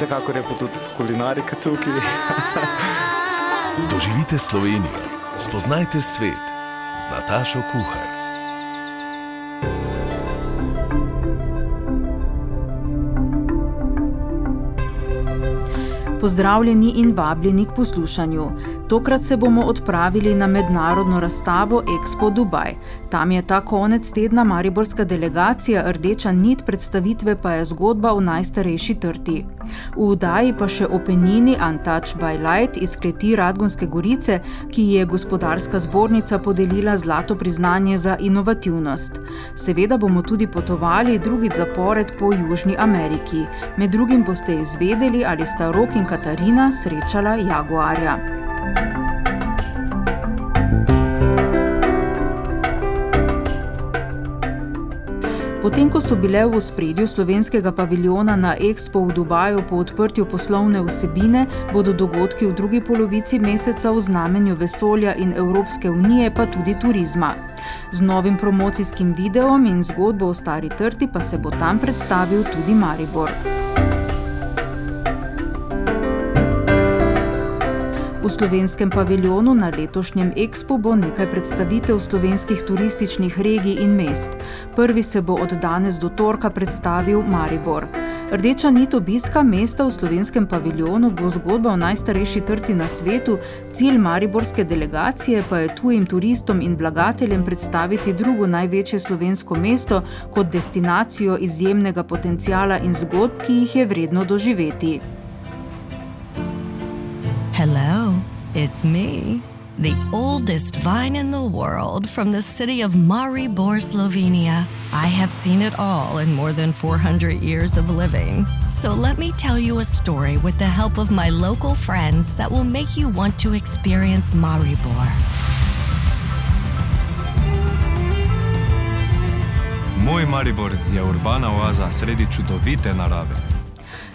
Vsekakor je pa tudi kulinarika tukaj. Doživite Slovenijo, spoznajte svet z Natašo Kuhar. Pozdravljeni in vabljeni k poslušanju. Tokrat se bomo odpravili na mednarodno razstavo Expo Dubaj. Tam je ta konec tedna mariborska delegacija, rdeča nit predstavitve pa je zgodba o najstarejši trti. V vdaji pa še openini Untouched by Light iz kleti Radgonske Gorice, ki je gospodarska zbornica podelila zlato priznanje za inovativnost. Seveda bomo tudi potovali drugič zapored po Južni Ameriki. Med drugim boste izvedeli, ali sta Rok in Katarina srečala jaguarja. Potem, ko so bile v spredju slovenskega paviljona na Expo v Dubaju po odprtju poslovne vsebine, bodo dogodki v drugi polovici meseca v znamenju vesolja in Evropske unije, pa tudi turizma. Z novim promocijskim videom in zgodbo o stari trti pa se bo tam predstavil tudi Maribor. V slovenskem paviljonu na letošnjem Expo bo nekaj predstavitev slovenskih turističnih regij in mest. Prvi se bo od danes do torka predstavil Maribor. Rdeča nit obiska mesta v slovenskem paviljonu bo zgodba o najstarejši trti na svetu, cilj mariborske delegacije pa je tujim turistom in vlagateljem predstaviti drugo največje slovensko mesto kot destinacijo izjemnega potencijala in zgodb, ki jih je vredno doživeti. Hello, it's me, the oldest vine in the world from the city of Maribor, Slovenia. I have seen it all in more than 400 years of living. So let me tell you a story with the help of my local friends that will make you want to experience Maribor. Moj Maribor je urbana oaza sredi čudovite narave.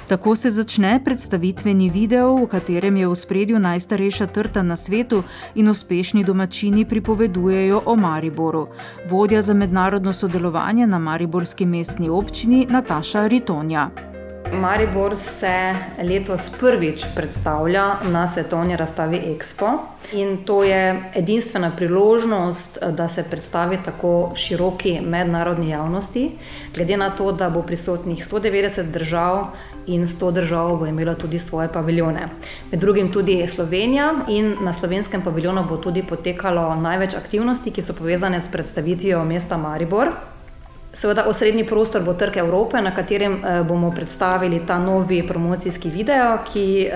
Tako se začne predstavitveni video, v katerem je v spredju najstarejša trta na svetu in uspešni domačini pripovedujejo o Mariboru. Vodja za mednarodno sodelovanje na Mariborski mestni občini Nataša Ritonja. Maribor se letos prvič predstavlja na svetovni razstavi Expo. In to je edinstvena priložnost, da se predstavi tako široki mednarodni javnosti, glede na to, da bo prisotnih 190 držav in 100 držav bo imelo tudi svoje paviljone. Med drugim tudi Slovenija in na slovenskem paviljonu bo tudi potekalo največ aktivnosti, ki so povezane s predstavitvijo mesta Maribor. Seveda, osrednji prostor bo Trg Evrope, na katerem eh, bomo predstavili ta novi promocijski video, ki eh,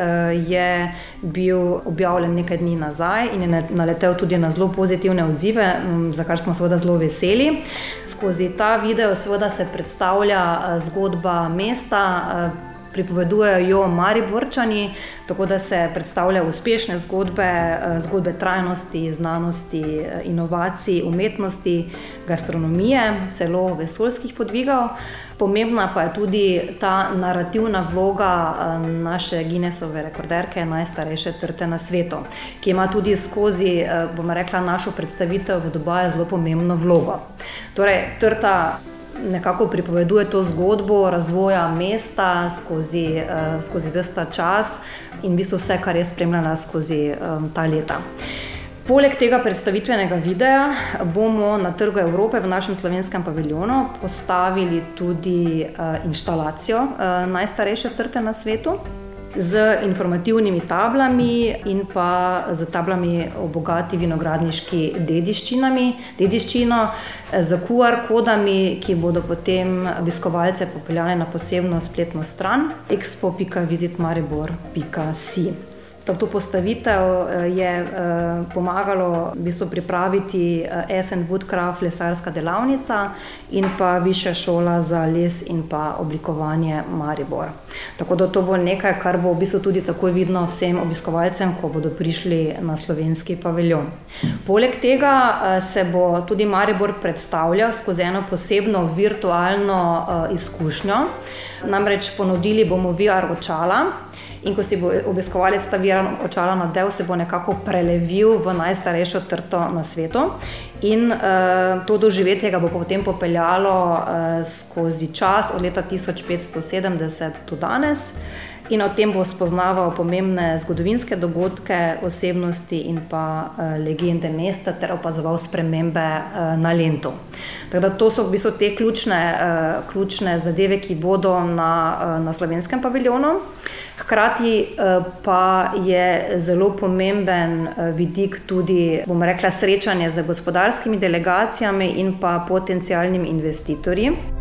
je bil objavljen nekaj dni nazaj in je naletel tudi na zelo pozitivne odzive, za kar smo seveda zelo veseli. Skozi ta video seveda se predstavlja eh, zgodba mesta pripovedujejo jo Mariborčani, tako da se predstavljajo uspešne zgodbe, eh, zgodbe trajnosti, znanosti, eh, inovacij, umetnosti, gastronomije, celo vesoljskih podvigov. Pomembna pa je tudi ta narativna vloga eh, naše Guinnessove rekorderke, najstarejše trte na svetu, ki ima tudi skozi, bomo rekla, našo predstavitev v Dubaju zelo pomembno vlogo. Torej, trta nekako pripoveduje to zgodbo razvoja mesta skozi, uh, skozi vsta čas in v bistvu vse, kar je spremljala skozi um, ta leta. Poleg tega predstavitvenega videa bomo na Trgu Evrope v našem slovenskem paviljonu postavili tudi uh, instalacijo uh, najstarejše trte na svetu z informativnimi tablami in pa z tablami o bogati vinogradniški dediščino, z QR kodami, ki bodo potem obiskovalce popeljali na posebno spletno stran expo.visitmaribor.si. To postavitev je pomagalo v bistvu pripraviti SN Woodcraft, lesarska delavnica in pa Višja šola za les in pa oblikovanje Maribor. Tako da to bo nekaj, kar bo v bistvu tudi takoj vidno vsem obiskovalcem, ko bodo prišli na slovenski paviljon. Poleg tega se bo tudi Maribor predstavljal skozi eno posebno virtualno izkušnjo. Namreč ponudili bomo VR očala. In ko si bo obiskovalec ta VR očala nadel, se bo nekako prelevil v najstarejšo trto na svetu. In uh, to doživetje ga bo potem popeljalo uh, skozi čas od leta 1570 do danes. In o tem bo spoznaval pomembne zgodovinske dogodke, osebnosti in pa uh, legende mesta, ter opazoval spremembe uh, na Lendu. Tako da to so v bistvu te ključne, uh, ključne zadeve, ki bodo na, na slovenskem paviljonu. Hkrati pa je zelo pomemben vidik tudi, bomo rekla, srečanje z gospodarskimi delegacijami in pa potencijalnimi investitorji.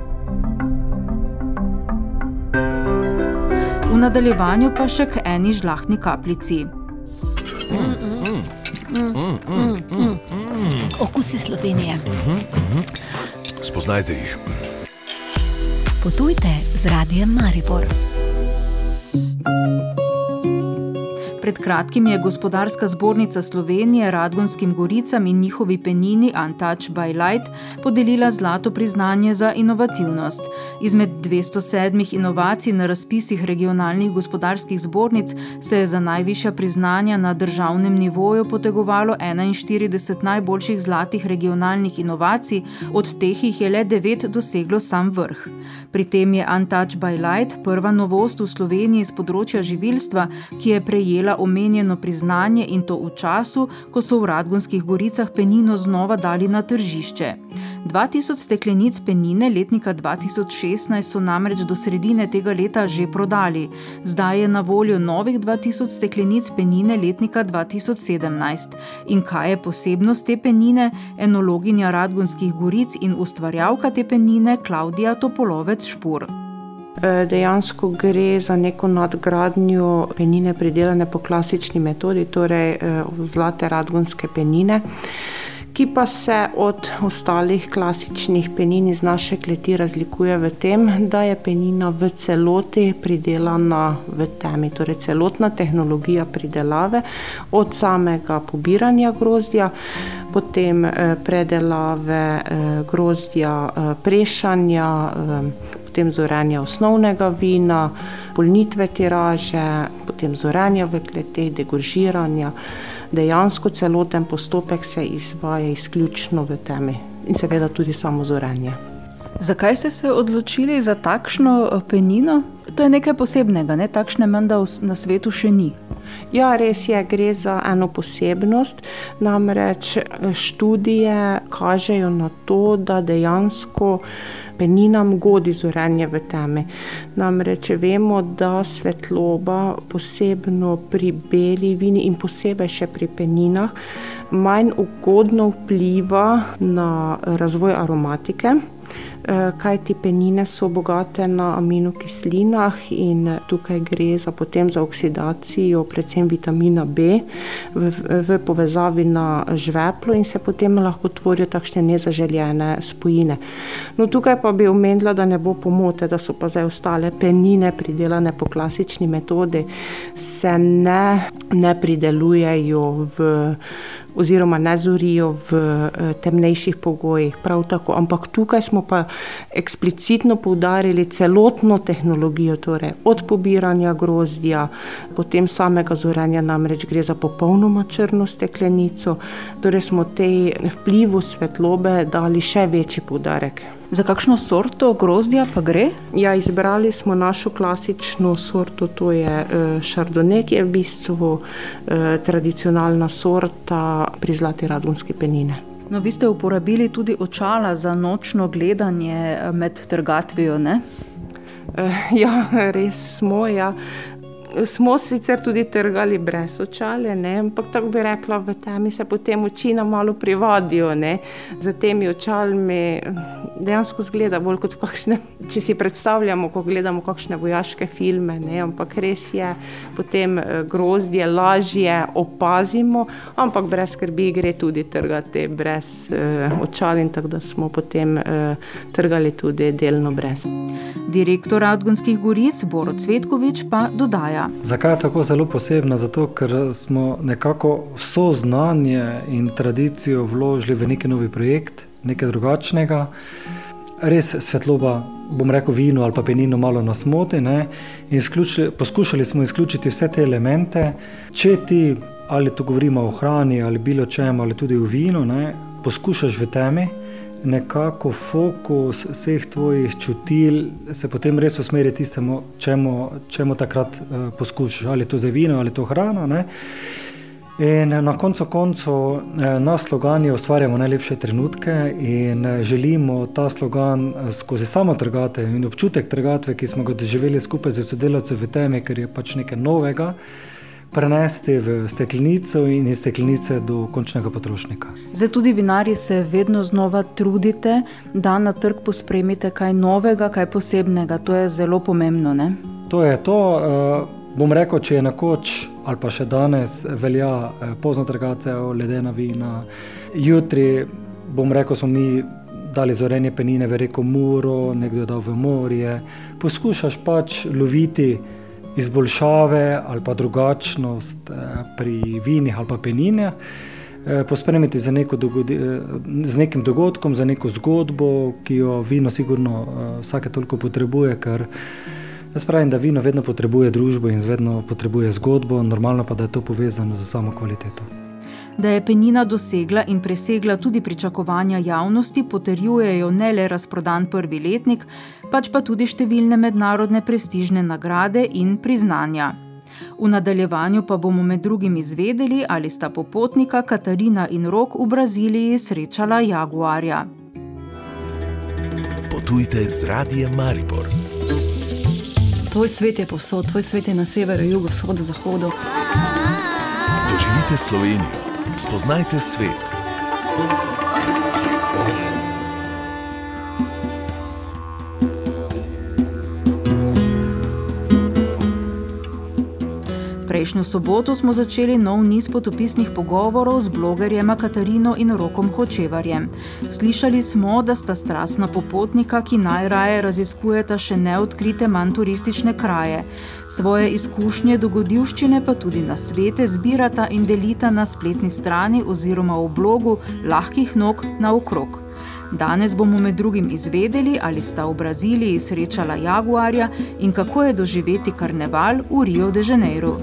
V nadaljevanju pa še k eni žlahtni kapljici. Okusi Slovenije. Spoznajte jih. Potujte z radijem Maribor. Pred kratkim je Gospodarska zbornica Slovenije Radgonskim goricam in njihovi penini Untouched by Light podelila zlato priznanje za inovativnost. Izmed 207 inovacij na razpisih regionalnih gospodarskih zbornic se je za najvišja priznanja na državnem nivoju potegovalo 41 najboljših zlatih regionalnih inovacij, od teh jih je le 9 doseglo sam vrh. Pri tem je Untouched by Light prva novost v Sloveniji z področja živilstva, ki je prejela omenjeno priznanje in to v času, ko so v Radgonskih goricah penino znova dali na tržišče. 2000 steklenic penine letnika 2016 so namreč do sredine tega leta že prodali. Zdaj je na voljo novih 2000 steklenic penine letnika 2017. In kaj je posebnost te penine? Enologinja Radgonskih goric in ustvarjalka te penine Klaudija Topolovec Špur. Dejansko gre za neko nadgradnjo penine, pridelane po klasični metodi, torej zlate radgonske penine, ki pa se od ostalih klasičnih penin iz naše kleti razlikuje v tem, da je penina v celoti pridelana v temi, torej celotna tehnologija pridelave, od samega pobiranja grozdja, potem predelave grozdja, prešanja potem zorenja osnovnega vina, polnitve tiraže, potem zorenja v kleteh, degoržiranja. Dejansko celoten postopek se izvaja izključno v temi in seveda tudi samo zorenje. Zakaj ste se odločili za takšno penino? To je nekaj posebnega, ne? takšne menda na svetu še ni. Ja, res je, gre za eno posebnost. Namreč študije kažejo na to, da dejansko peninam godi zorenje v temi. Namreč vemo, da svetloba, posebno pri beli vini in posebej še pri peninah, manj ugodno vpliva na razvoj aromatike. Kajti penine so bogate na aminokislinah in tukaj gre za potem za oksidacijo predvsem vitamina B v, v povezavi na žveplo in se potem lahko tvorijo takšne nezaželjene spojine. No, tukaj pa bi omenila, da ne bo pomote, da so pa zdaj ostale penine pridelane po klasični metodi, se ne, ne pridelujejo v oziroma ne zorijo v temnejših pogojih, prav tako, ampak tukaj smo pa eksplicitno poudarili celotno tehnologijo, torej od pobiranja grozdja, potem samega zorenja, namreč gre za popolnoma črno steklenico, torej smo tej vplivu svetlobe dali še večji poudarek. Za kakšno sorto grozdja pa gre? Ja, izbrali smo našo klasično sorto, to je šardone, ki je v bistvu tradicionalna sorta pri zlati radgonski penini. No, vi ste uporabili tudi očala za nočno gledanje med trgatvijo, ne? Ja, res smo, ja. Smo sicer tudi trgali brez očale, ne? ampak tako bi rekla, v temi se potem oči nam malo privodijo. Ne? Za temi očalmi dejansko zgleda bolj kot kakšne, če si predstavljamo, ko gledamo kakšne vojaške filme, ne? ampak res je potem eh, grozdje, lažje opazimo, ampak brez skrbi gre tudi trgati brez uh, očal in tako da smo potem uh, trgali tudi delno brez. Direktor Radgonskih goric Borod Cvetkovič pa dodaja. Zakaj je tako zelo posebna? Zato, ker smo nekako vso znanje in tradicijo vložili v neki novi projekt, nekaj drugačnega. Res svetloba, bom rekel, vino ali pa penino malo nas moti. Poskušali smo izključiti vse te elemente. Če ti, ali tu govorimo o hrani ali bilo čem, ali tudi o vinu, ne, poskušaš v temi nekako fokus vseh tvojih čutil se potem res usmeri tistemu, čemu, čemu takrat uh, poskušaš, ali to za vino ali to hrana. Ne? In na koncu koncev eh, na slogani ustvarjamo najlepše trenutke in eh, želimo ta slogan skozi samo trgate in občutek trgatve, ki smo ga doživeli skupaj z sodelavci v temi, ker je pač nekaj novega, prenesti v steklenico in iz steklenice do končnega potrošnika. Zdaj tudi vinari se vedno znova trudite, da na trg pospremite kaj novega, kaj posebnega. To je zelo pomembno. Ne? To je to. Uh, bom rekel, če je nekoč ali pa še danes velja uh, pozno trgate, ledena vina, jutri bom rekel, smo mi. Dali zorenje penine v reko Muro, nekdo je dal v morje. Poskušaš pač loviti izboljšave ali pa drugačnost eh, pri vinih ali pa peninah, eh, pospremiti z, neko dogodi, eh, z nekim dogodkom, za neko zgodbo, ki jo vino sigurno vsake toliko potrebuje, ker jaz pravim, da vino vedno potrebuje družbo in vedno potrebuje zgodbo, normalno pa da je to povezano z samo kvaliteto. Da je penina dosegla in presegla tudi pričakovanja javnosti, potrjujejo ne le razprodan prvi letnik, pač pa tudi številne mednarodne prestižne nagrade in priznanja. V nadaljevanju pa bomo med drugim izvedeli, ali sta popotnika Katarina in Rok v Braziliji srečala jaguarja. Potujte z radijem Maribor. Tvoj svet je posod, tvoj svet je na severu, jugu, vzhodu, zahodu. Doživite Slovenijo. Spoznajte svet. Prejšnjo soboto smo začeli nov niz potopisnih pogovorov z blogerjema Katarino in Rokom Hočevarjem. Slišali smo, da sta strastna popotnika, ki najraje raziskujeta še neodkrite manj turistične kraje. Svoje izkušnje, dogodivščine pa tudi na svete zbirata in delita na spletni strani oziroma v blogu Lahkih nog na okrog. Danes bomo med drugim izvedeli, ali sta v Braziliji srečala jaguarja in kako je doživeti karneval v Rio de Janeiro.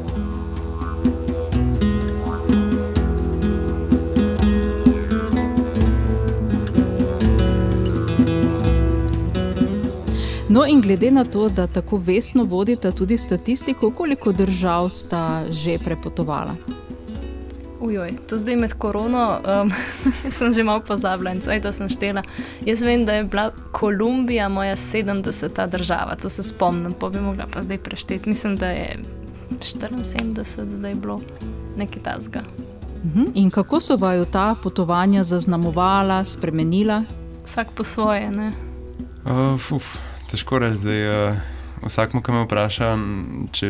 No, in glede na to, da tako vesno vodite tudi statistiko, koliko držav sta že prepotovala? Ujoj, to zdaj med korono um, sem že malo pozabila in zdaj, da sem štela. Jaz vem, da je bila Kolumbija moja 70. država, to se spomnim, pa bi mogla pa zdaj prešteti. Mislim, da je 74, zdaj je bilo nekaj tasga. Mhm. In kako so vaju ta potovanja zaznamovala, spremenila? Vsak po svoje, ne? Uh, fuf, težko reči zdaj. Uh... Vsak, ki me vpraša, če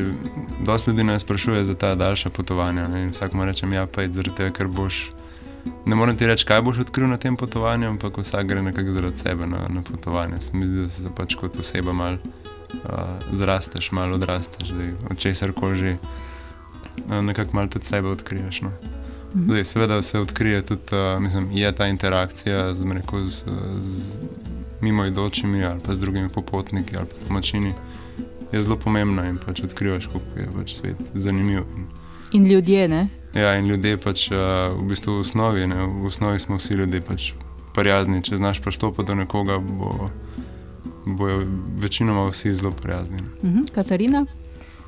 dosti ljudi me sprašuje za ta daljša potovanja. Ne? Vsak mu reče, ja, pa je zaradi tega, ker boš. Ne morem ti reči, kaj boš odkril na tem potovanju, ampak vsak gre nekako zaradi sebe na, na potovanje. Se mi zdi, da se pač kot oseba malo uh, zrasteš, malo odrasteš, zdaj, od česar koli že uh, nekako malo tudi sebe odkriješ. No? Mhm. Zdaj, seveda se odkrije tudi, uh, mislim, je ta interakcija z, rekel, z, z mimoidočimi ali pa z drugimi popotniki ali pa domačini je zelo pomembna in pač odkrivaš, kako je pač svet zanimiv. In, in ljudje, ne? Ja, in ljudje pač uh, v bistvu v osnovi, ne, v osnovi smo vsi ljudje pač prijazni. Če znaš pristopiti do nekoga, bo, bojo večinoma vsi zelo prijazni. Uh mhm. Katarina?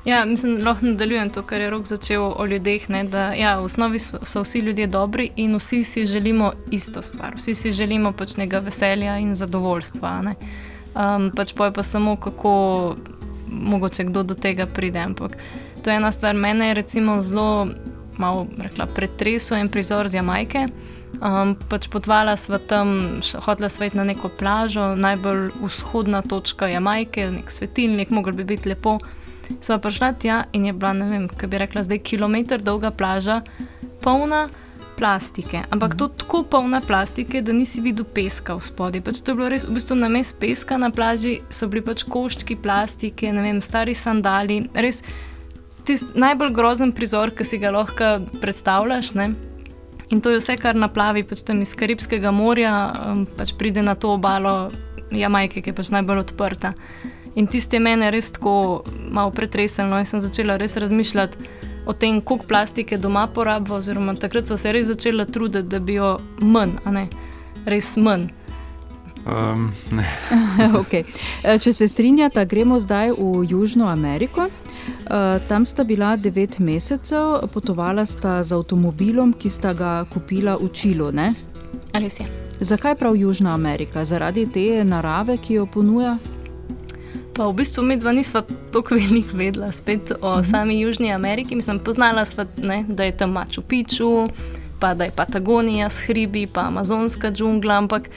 Ja, mislim, lahko nadaljujem to, kar je rok začel o ljudeh. Ne, da, ja, v osnovi so, so vsi ljudje dobri in vsi si želimo isto stvar. Vsi si želimo pač nekega veselja in zadovoljstva. Ne. Um, pač pa je pa samo kako mogoče kdo do tega pride. Ampak to je ena stvar, mene je recimo zelo malo rekla, pretresel en prizor z Jamajke. Um, pač potvala sva tam, hotela sva na neko plažo, najbolj vzhodna točka Jamajke, nek svetilnik, mogel bi biti lepo. Sva prišla tja in je bila, ne vem, kaj bi rekla, zdaj kilometr dolga plaža, polna plastike. Ampak to tako polna plastike, da nisi videl peska v spodnji. Pač to je bilo res, v bistvu na mestu peska na plaži so bili pač koščki plastike, ne vem, stari sandali. Res tisti najbolj grozen prizor, ki si ga lahko predstavljaš. Ne? In to je vse, kar naplavi pač tam iz Karibskega morja, um, pač pride na to obalo Jamajke, ki je pač najbolj odprta. In tiste mene res tako malo pretreseno in sem začela res razmišljati o tem, koliko plastike doma porabimo, oziroma takrat so se res začela truditi, da bi jo manj, a ne res manj. Um, okay. Če se strinjata, gremo zdaj v Južno Ameriko. Tam sta bila devet mesecev, potovala sta z avtomobilom, ki sta ga kupila v Čilu. Ne? Res je. Zakaj prav Južna Amerika? Zaradi te narave, ki jo ponuja? Pa v bistvu mi dva nisva tako veliko vedela spet o uh -huh. sami Južni Ameriki. Mislim, poznala sva, ne, da je tam Machu Picchu, pa da je Patagonija s hribi, pa Amazonska džungla, ampak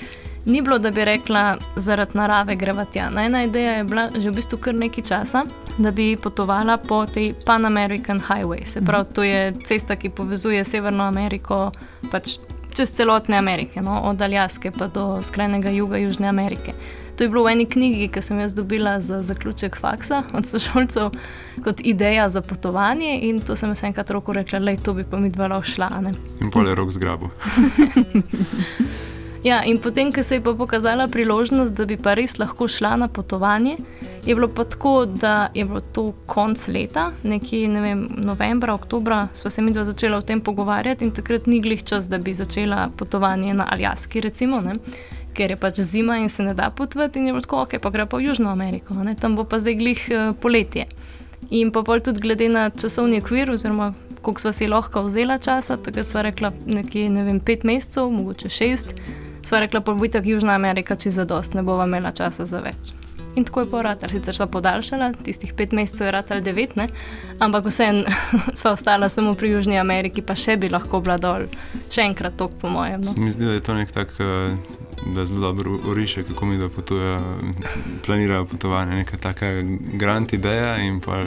ni bilo, da bi rekla, zaradi narave greva tja. Ena ideja je bila že v bistvu kar nekaj časa, da bi potovala po tej Pan American Highway. Se pravi, to je cesta, ki povezuje Severno Ameriko pač čez celotne Amerike, no? od Aljaske pa do skrajnega juga Južne Amerike. To je bilo v eni knjigi, ki sem jaz dobila za zaključek faksa od sošolcev, kot ideja za potovanje. In to sem jaz enkrat roko rekla, da to bi pa mi dva lahko šla. Ne? In pol je rok zgrabil. Ja, in potem, ko se je pa pokazala priložnost, da bi pa res lahko šla na potovanje, je bilo pa tako, da je bilo to konc leta, nekje ne vem, novembra, oktobra, sva se mi dva začela o tem pogovarjati in takrat ni glih čas, da bi začela potovanje na Aljaski, recimo, ne? Ker je pač zima in se ne da potovati in je bilo tako, ok, pa gre pa v Južno Ameriko, ne? tam bo pa zdaj glih uh, poletje. In pa pol tudi glede na časovni okvir, oziroma koliko sva si lahko vzela časa, takrat sva rekla nekje, ne vem, pet mesecev, mogoče šest. Sva rekla, pa bo tako Južna Amerika, če za dost, ne bova imela časa za več. In tako je poratar, sicer so podaljšala, tistih pet mesecev je ratal devet, ne? ampak vseeno sva ostala samo pri Južni Ameriki, pa še bi lahko bila dol, še enkrat tok, po mojem. No? Se mi zdi, da je to nek tak, da zelo dobro uriše, kako mi da potujejo, planirajo potovanje, neka taka grant ideja in pa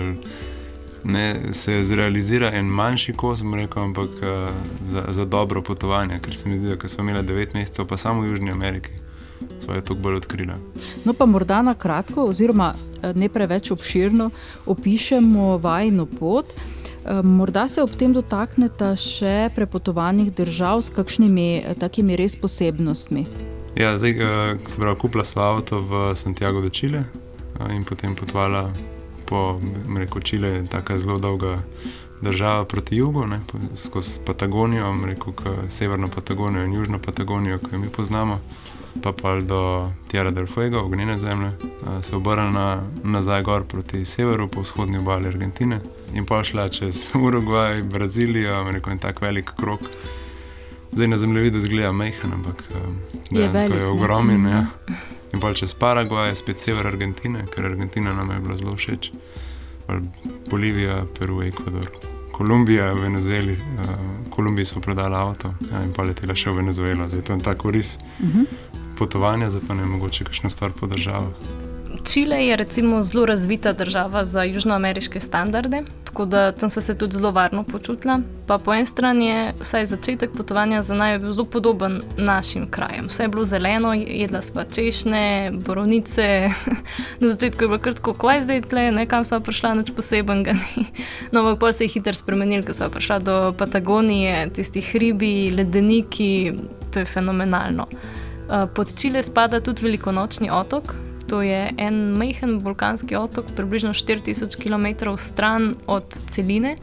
ne, se zrealizira en manjši kos, rekel, ampak uh, za, za dobro potovanje, ker se mi zdi, da smo imeli devet mesecev, pa samo v Južni Ameriki, smo je toliko bolj odkrili. No, pa morda na kratko, oziroma ne preveč obširno, opišemo vajno pot. Morda se ob tem dotaknete še prepotovanih držav s kakšnimi takimi res posebnostmi. Ja, zdaj, se pravi, kupila sva avto v Santiago de Chile in potem potovala po rekel, Čile je tako zelo dolga država proti jugu, ne, skozi Patagonijo, rekel, severno Patagonijo in južno Patagonijo, ki jo mi poznamo, pa pa do Tierra del Fuego, ognjene zemlje, se obrnila nazaj gor proti severu, po vzhodni obali Argentine in pa šla čez Urugvaj, Brazilijo, rekel, in tako velik krok. Zdaj na zemljevidu zgleda majhen, ampak dejansko je, je ogromen. Ja. In pa čez Paragvaj, spet sever Argentine, ker Argentina nam je bila zelo všeč. Bolivija, Peru, Ekvador, Kolumbija, Venezuela. Uh, Kolumbiji smo prodali avto ja, in pa letela še v Venezuelo. Zdaj to je tako res uh -huh. potovanje, zdaj pa ne mogoče kakšna stvar po državah. Čile je recimo zelo razvita država za južnoameriške standarde, tako da tam so se tudi zelo varno počutila. Pa po eni strani je vsaj začetek potovanja za naj bil zelo podoben našim krajem. Vse je bilo zeleno, jedla sva češnje, borovnice. Na začetku je bilo kar tako, kaj zdaj tle, nekam sva prišla, nič posebenega ni. No, ampak pa se je hitro spremenil, ko sva prišla do Patagonije, tistih hribi, ledeniki, to je fenomenalno. Pod Čile spada tudi velikonočni otok, To je en majhen vulkanski otok, približno 4000 km stran od celine,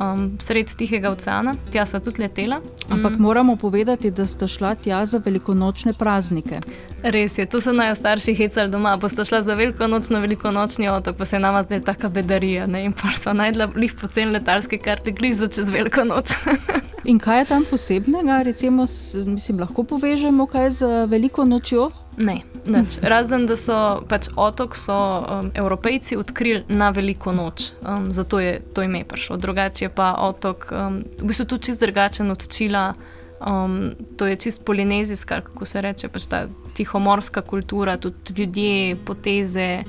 um, sred Tihega oceana. Tja smo tudi letela. Ampak mm. moramo povedati, da ste šla tja za velikonočne praznike. Res je, to so najstarejši hecali doma. Pa ste šla za veliko noč na velikonočni otok, pa se je nama zdaj taka bedarija. Ne? In pa smo najdla lih pocen letalske karte, glizo čez veliko noč. In kaj je tam posebnega, recimo, mislim, lahko povežemo kaj z veliko nočjo? Ne, nič. Razen da so pač otok so um, Evropejci odkrili na veliko noč, um, zato je to ime prišlo. Drugače je pa otok, um, v bistvu tudi čist drugačen od Čila. Um, to je čist polinezijska, kako se reče, pač ta tihomorska kultura, tudi ljudje, poteze.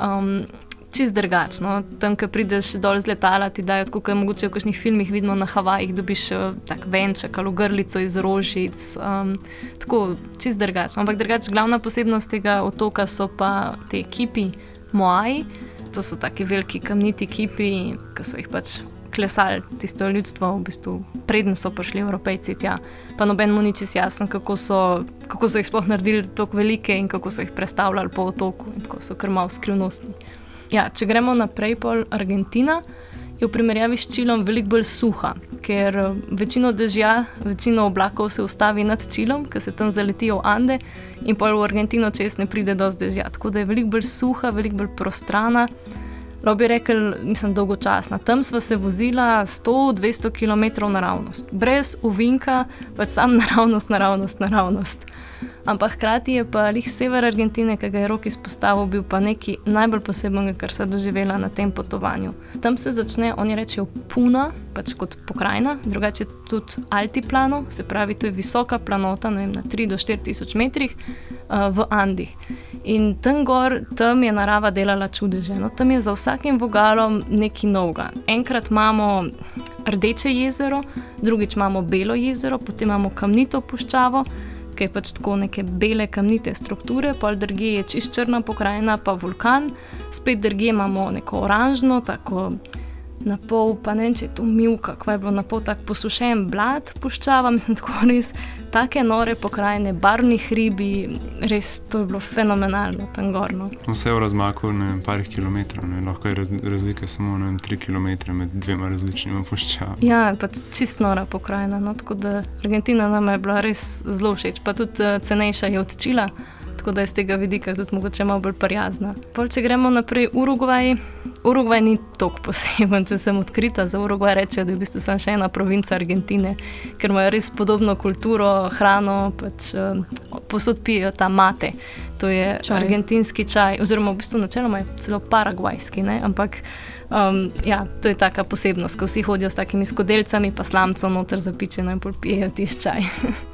Um, čist drugačno. Tam, ko prideš dol z letala, ti dajo, kot je mogoče v kakšnih filmih vidno na Havajih, dobiš eh, tak venček ali grlico iz rožic. Um, tako čist drugačno. Ampak drugače, glavna posebnost tega otoka so pa te kipi Moai. To so taki veliki kamniti kipi, ki so jih pač. Klesali tisto ljudstvo, v bistvu, preden so prišli Evropejci tja. Pa noben mu ni čest jasen, kako so, kako so jih sploh naredili tako velike in kako so jih predstavljali po otoku. In tako so krmal skrivnostni. Ja, če gremo naprej, pol Argentina je v primerjavi s Čilom veliko bolj suha, ker eh, večino dežja, večino oblakov se ustavi nad Čilom, ker se tam zaletijo v Ande in pol v Argentino čez ne pride do dežja. Tako da je veliko bolj suha, veliko bolj prostrana. Lahko bi rekel, mislim, dolgočasna. Tam smo se vozila 100-200 km naravnost, brez uvinka, pač sam naravnost, naravnost, naravnost. Ampak hkrati je pa jih sever Argentine, ki ga je rok izpostavil, bil pa nekaj najbolj posebnega, kar sem doživela na tem potovanju. Tam se začne, oni rečejo, puna, pač kot pokrajina, drugače tudi altiplano, se pravi, to je visoka planota, ne vem, na 3 do 4 tisoč metrih uh, v Andih. In tam gor, tam je narava delala čudeže. No, tam je za vsakim vogalom nekaj novega. Enkrat imamo rdeče jezero, drugič imamo belo jezero, potem imamo kamnito puščavo ki je pač tako neke bele kamnite strukture, pol drugje je čist črna pokrajina, pa vulkan, spet drugje imamo neko oranžno, tako na pol, pa ne vem, če je to milka, kaj je bilo na pol tako posušen blat, puščava, mislim, tako res, take nore pokrajine, barvni hribi, res to je bilo fenomenalno tam gorno. Vse v razmaku, ne vem, parih kilometrov, ne, lahko je raz, razlika samo na tri km med dvema različnima puščavami. Ja, pač čist nora pokrajina, no, tako da Argentina nam je bila res zelo všeč, pa tudi uh, cenejša je od Čila. Tako da je z tega vidika tudi mogoče malo bolj prijazna. Pol, če gremo naprej, Urugvaj, Urugvaj ni tako poseben, če sem odkrita. Za Urugvaj rečejo, da je v bistvu samo še ena provinca Argentine, ker imajo res podobno kulturo, hrano, pač uh, posod pijejo ta mate. To je čaj. argentinski čaj, oziroma v bistvu načeloma je celo paragvajski, ne? ampak um, ja, to je taka posebnost, ko vsi hodijo s takimi skodelcami, pa slamco noter zapičeno in pijejo tiš čaj.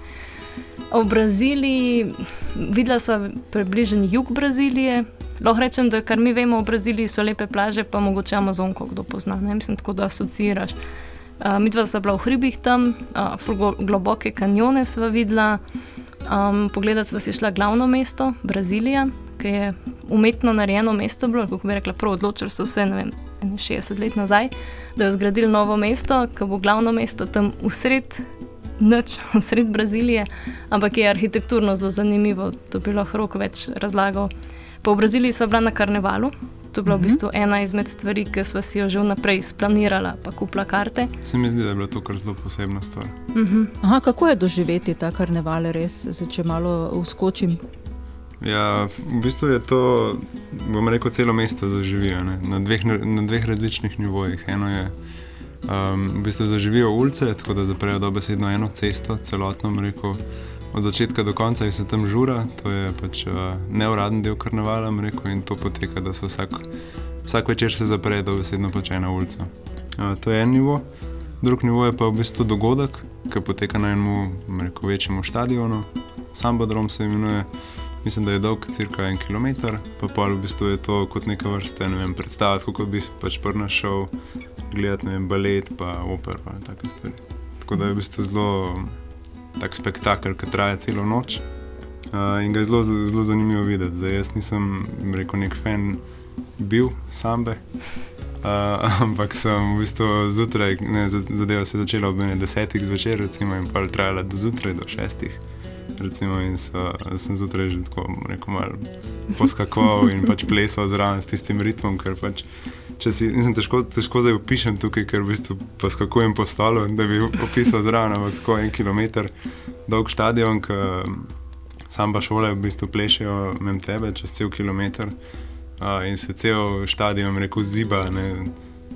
v Braziliji, videla sva približen jug Brazilije, Lahko rečem, da kar mi vemo o Braziliji, so lepe plaže, pa mogoče Amazonko, kdo pozna. Ne? Mislim, tako da asociraš. Uh, mi dva sva bila v hribih tam, uh, globoke kanjone sva videla. Um, pogledati sva si šla glavno mesto, Brazilija, ki je umetno narejeno mesto, bilo, kako bi rekla, prav odločili so se, ne vem, 60 let nazaj, da je zgradili novo mesto, ki bo glavno mesto tam usred. Noč v sred Brazilije, ampak je arhitekturno zelo zanimivo, to bi lahko rok več razlagal. Po Braziliji smo bili na karnevalu. To je bila v bistvu ena izmed stvari, ki smo si jo že vnaprej splanirali, pa kupila karte. Se mi zdi, da je bilo to kar zelo posebna stvar. Uh -huh. Aha, kako je doživeti ta karneval, res, če malo uskočim? Ja, v bistvu je to, bom rekel, celo mesto zaživijo na dveh, na dveh različnih nivojih. Eno je, um, v bistvu zaživijo ulice, tako da zaprejo dobesedno eno cesto, celotno, rekel od začetka do konca je se tam žura, to je pač uh, neuraden del karnevala, rekel, in to poteka, da se vsak, vsak večer se zapre, da besedno pač ena ulica. Uh, to je en nivo, drug nivo je pa v bistvu dogodek, ki poteka na enem večjem stadionu, Sambodrom se imenuje. Mislim, da je dolg cirka en kilometr, pa pol v bistvu je to kot neka vrsta, ne vem, predstavljati, kako bi pač prna šel gledati, ne vem, balet, pa oper, pa take stvari. Tako da je v bistvu zelo tak spektakel, ki traja celo noč. Uh, in ga je zelo, zelo zanimivo videti. Zdaj, jaz nisem rekel, nek fan bil sambe, uh, ampak sem v bistvu zjutraj, zadeva se je začela ob desetih zvečer, recimo, in pa je trajala do zjutraj, do šestih. Recimo, in so, sem zjutraj že tako rekel, malo poskakoval in pač plesal zraven s tistim ritmom, ker pač. Če si, nisem težko, težko zdaj opišem tukaj, ker v bistvu poskakujem po stolu, da bi opisal zraven, ampak tako en kilometr dolg stadion, ki sam pa šole v bistvu plešejo med tebe čez cel kilometr uh, in se cel stadion reko ziba. Ne,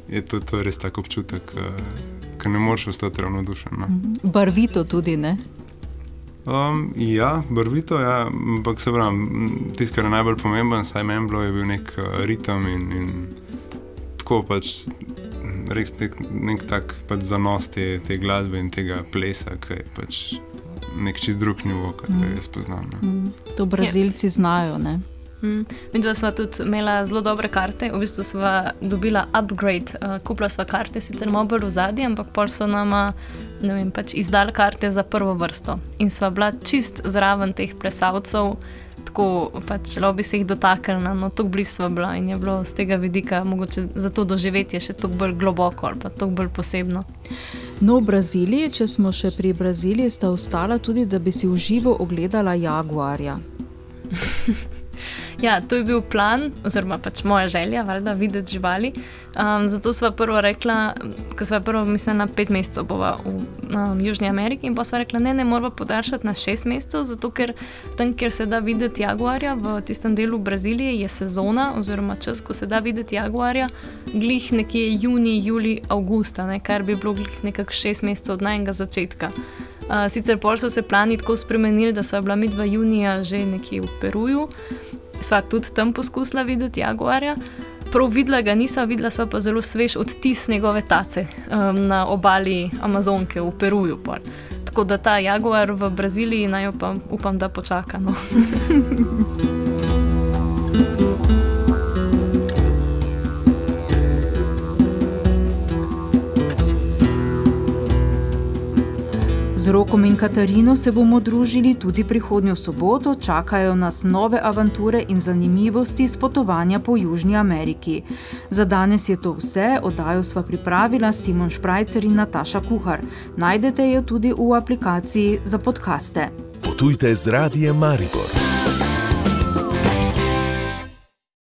je to, to je res tak občutek, uh, ki ne moreš ostati ravnodušen. No. Barvito tudi, ne? Um, ja, barvito, ja, ampak se pravi, tisto, kar je najbolj pomemben, saj meni bilo, je bil nek uh, ritem in, in tako pač res nek, nek tak pač zanos te, te glasbe in tega plesa, ki je pač nek čist drug nivo, kot ga jaz poznam. Ne. Mm. To Brazilci znajo. Ne? Mm. Mi dva sva tudi imela zelo dobre karte, v bistvu sva dobila upgrade, uh, kupila sva karte, sicer malo bolj v zadnji, ampak pol so nama vem, pač izdali karte za prvo vrsto. In sva bila čist zraven teh plesavcev, tako pač bi se jih dotaknila, no tako blizu sva bila in je bilo z tega vidika mogoče za to doživetje še toliko bolj globoko ali pa toliko bolj posebno. No, v Braziliji, če smo še pri Braziliji, sta ostala tudi, da bi si v živo ogledala jaguarja. Ja, to je bil plan, oziroma pač moja želja, valjda, videti živali. Um, zato smo prvo rekla, ker smo prvo mislili na pet mesecev bova v um, Južni Ameriki, in pa smo rekla, ne, ne moramo podaljšati na šest mesecev, zato ker tam, kjer se da videti jaguarja, v tistem delu Brazilije, je sezona, oziroma čas, ko se da videti jaguarja, glih nekje juni, juli, avgusta, ne, kar bi bilo glih nekako šest mesecev od najnega začetka. Uh, sicer pol so se plani tako spremenili, da so bila midva junija že nekje v Peruju, sva tudi tam poskusila videti jaguarja. Prav videla ga nisem, videla sva pa zelo svež odtis njegove tace um, na obali Amazonke v Peruju. Pol. Tako da ta jaguar v Braziliji naj pa upam, da počaka. No. Z Rokom in Katarino se bomo družili tudi prihodnjo soboto, čakajo nas nove avanture in zanimivosti z potovanja po Južni Ameriki. Za danes je to vse, oddajo sva pripravila Simon Šprajcer in Nataša Kuhar. Najdete jo tudi v aplikaciji za podkaste. Potujte z radijem Maribor.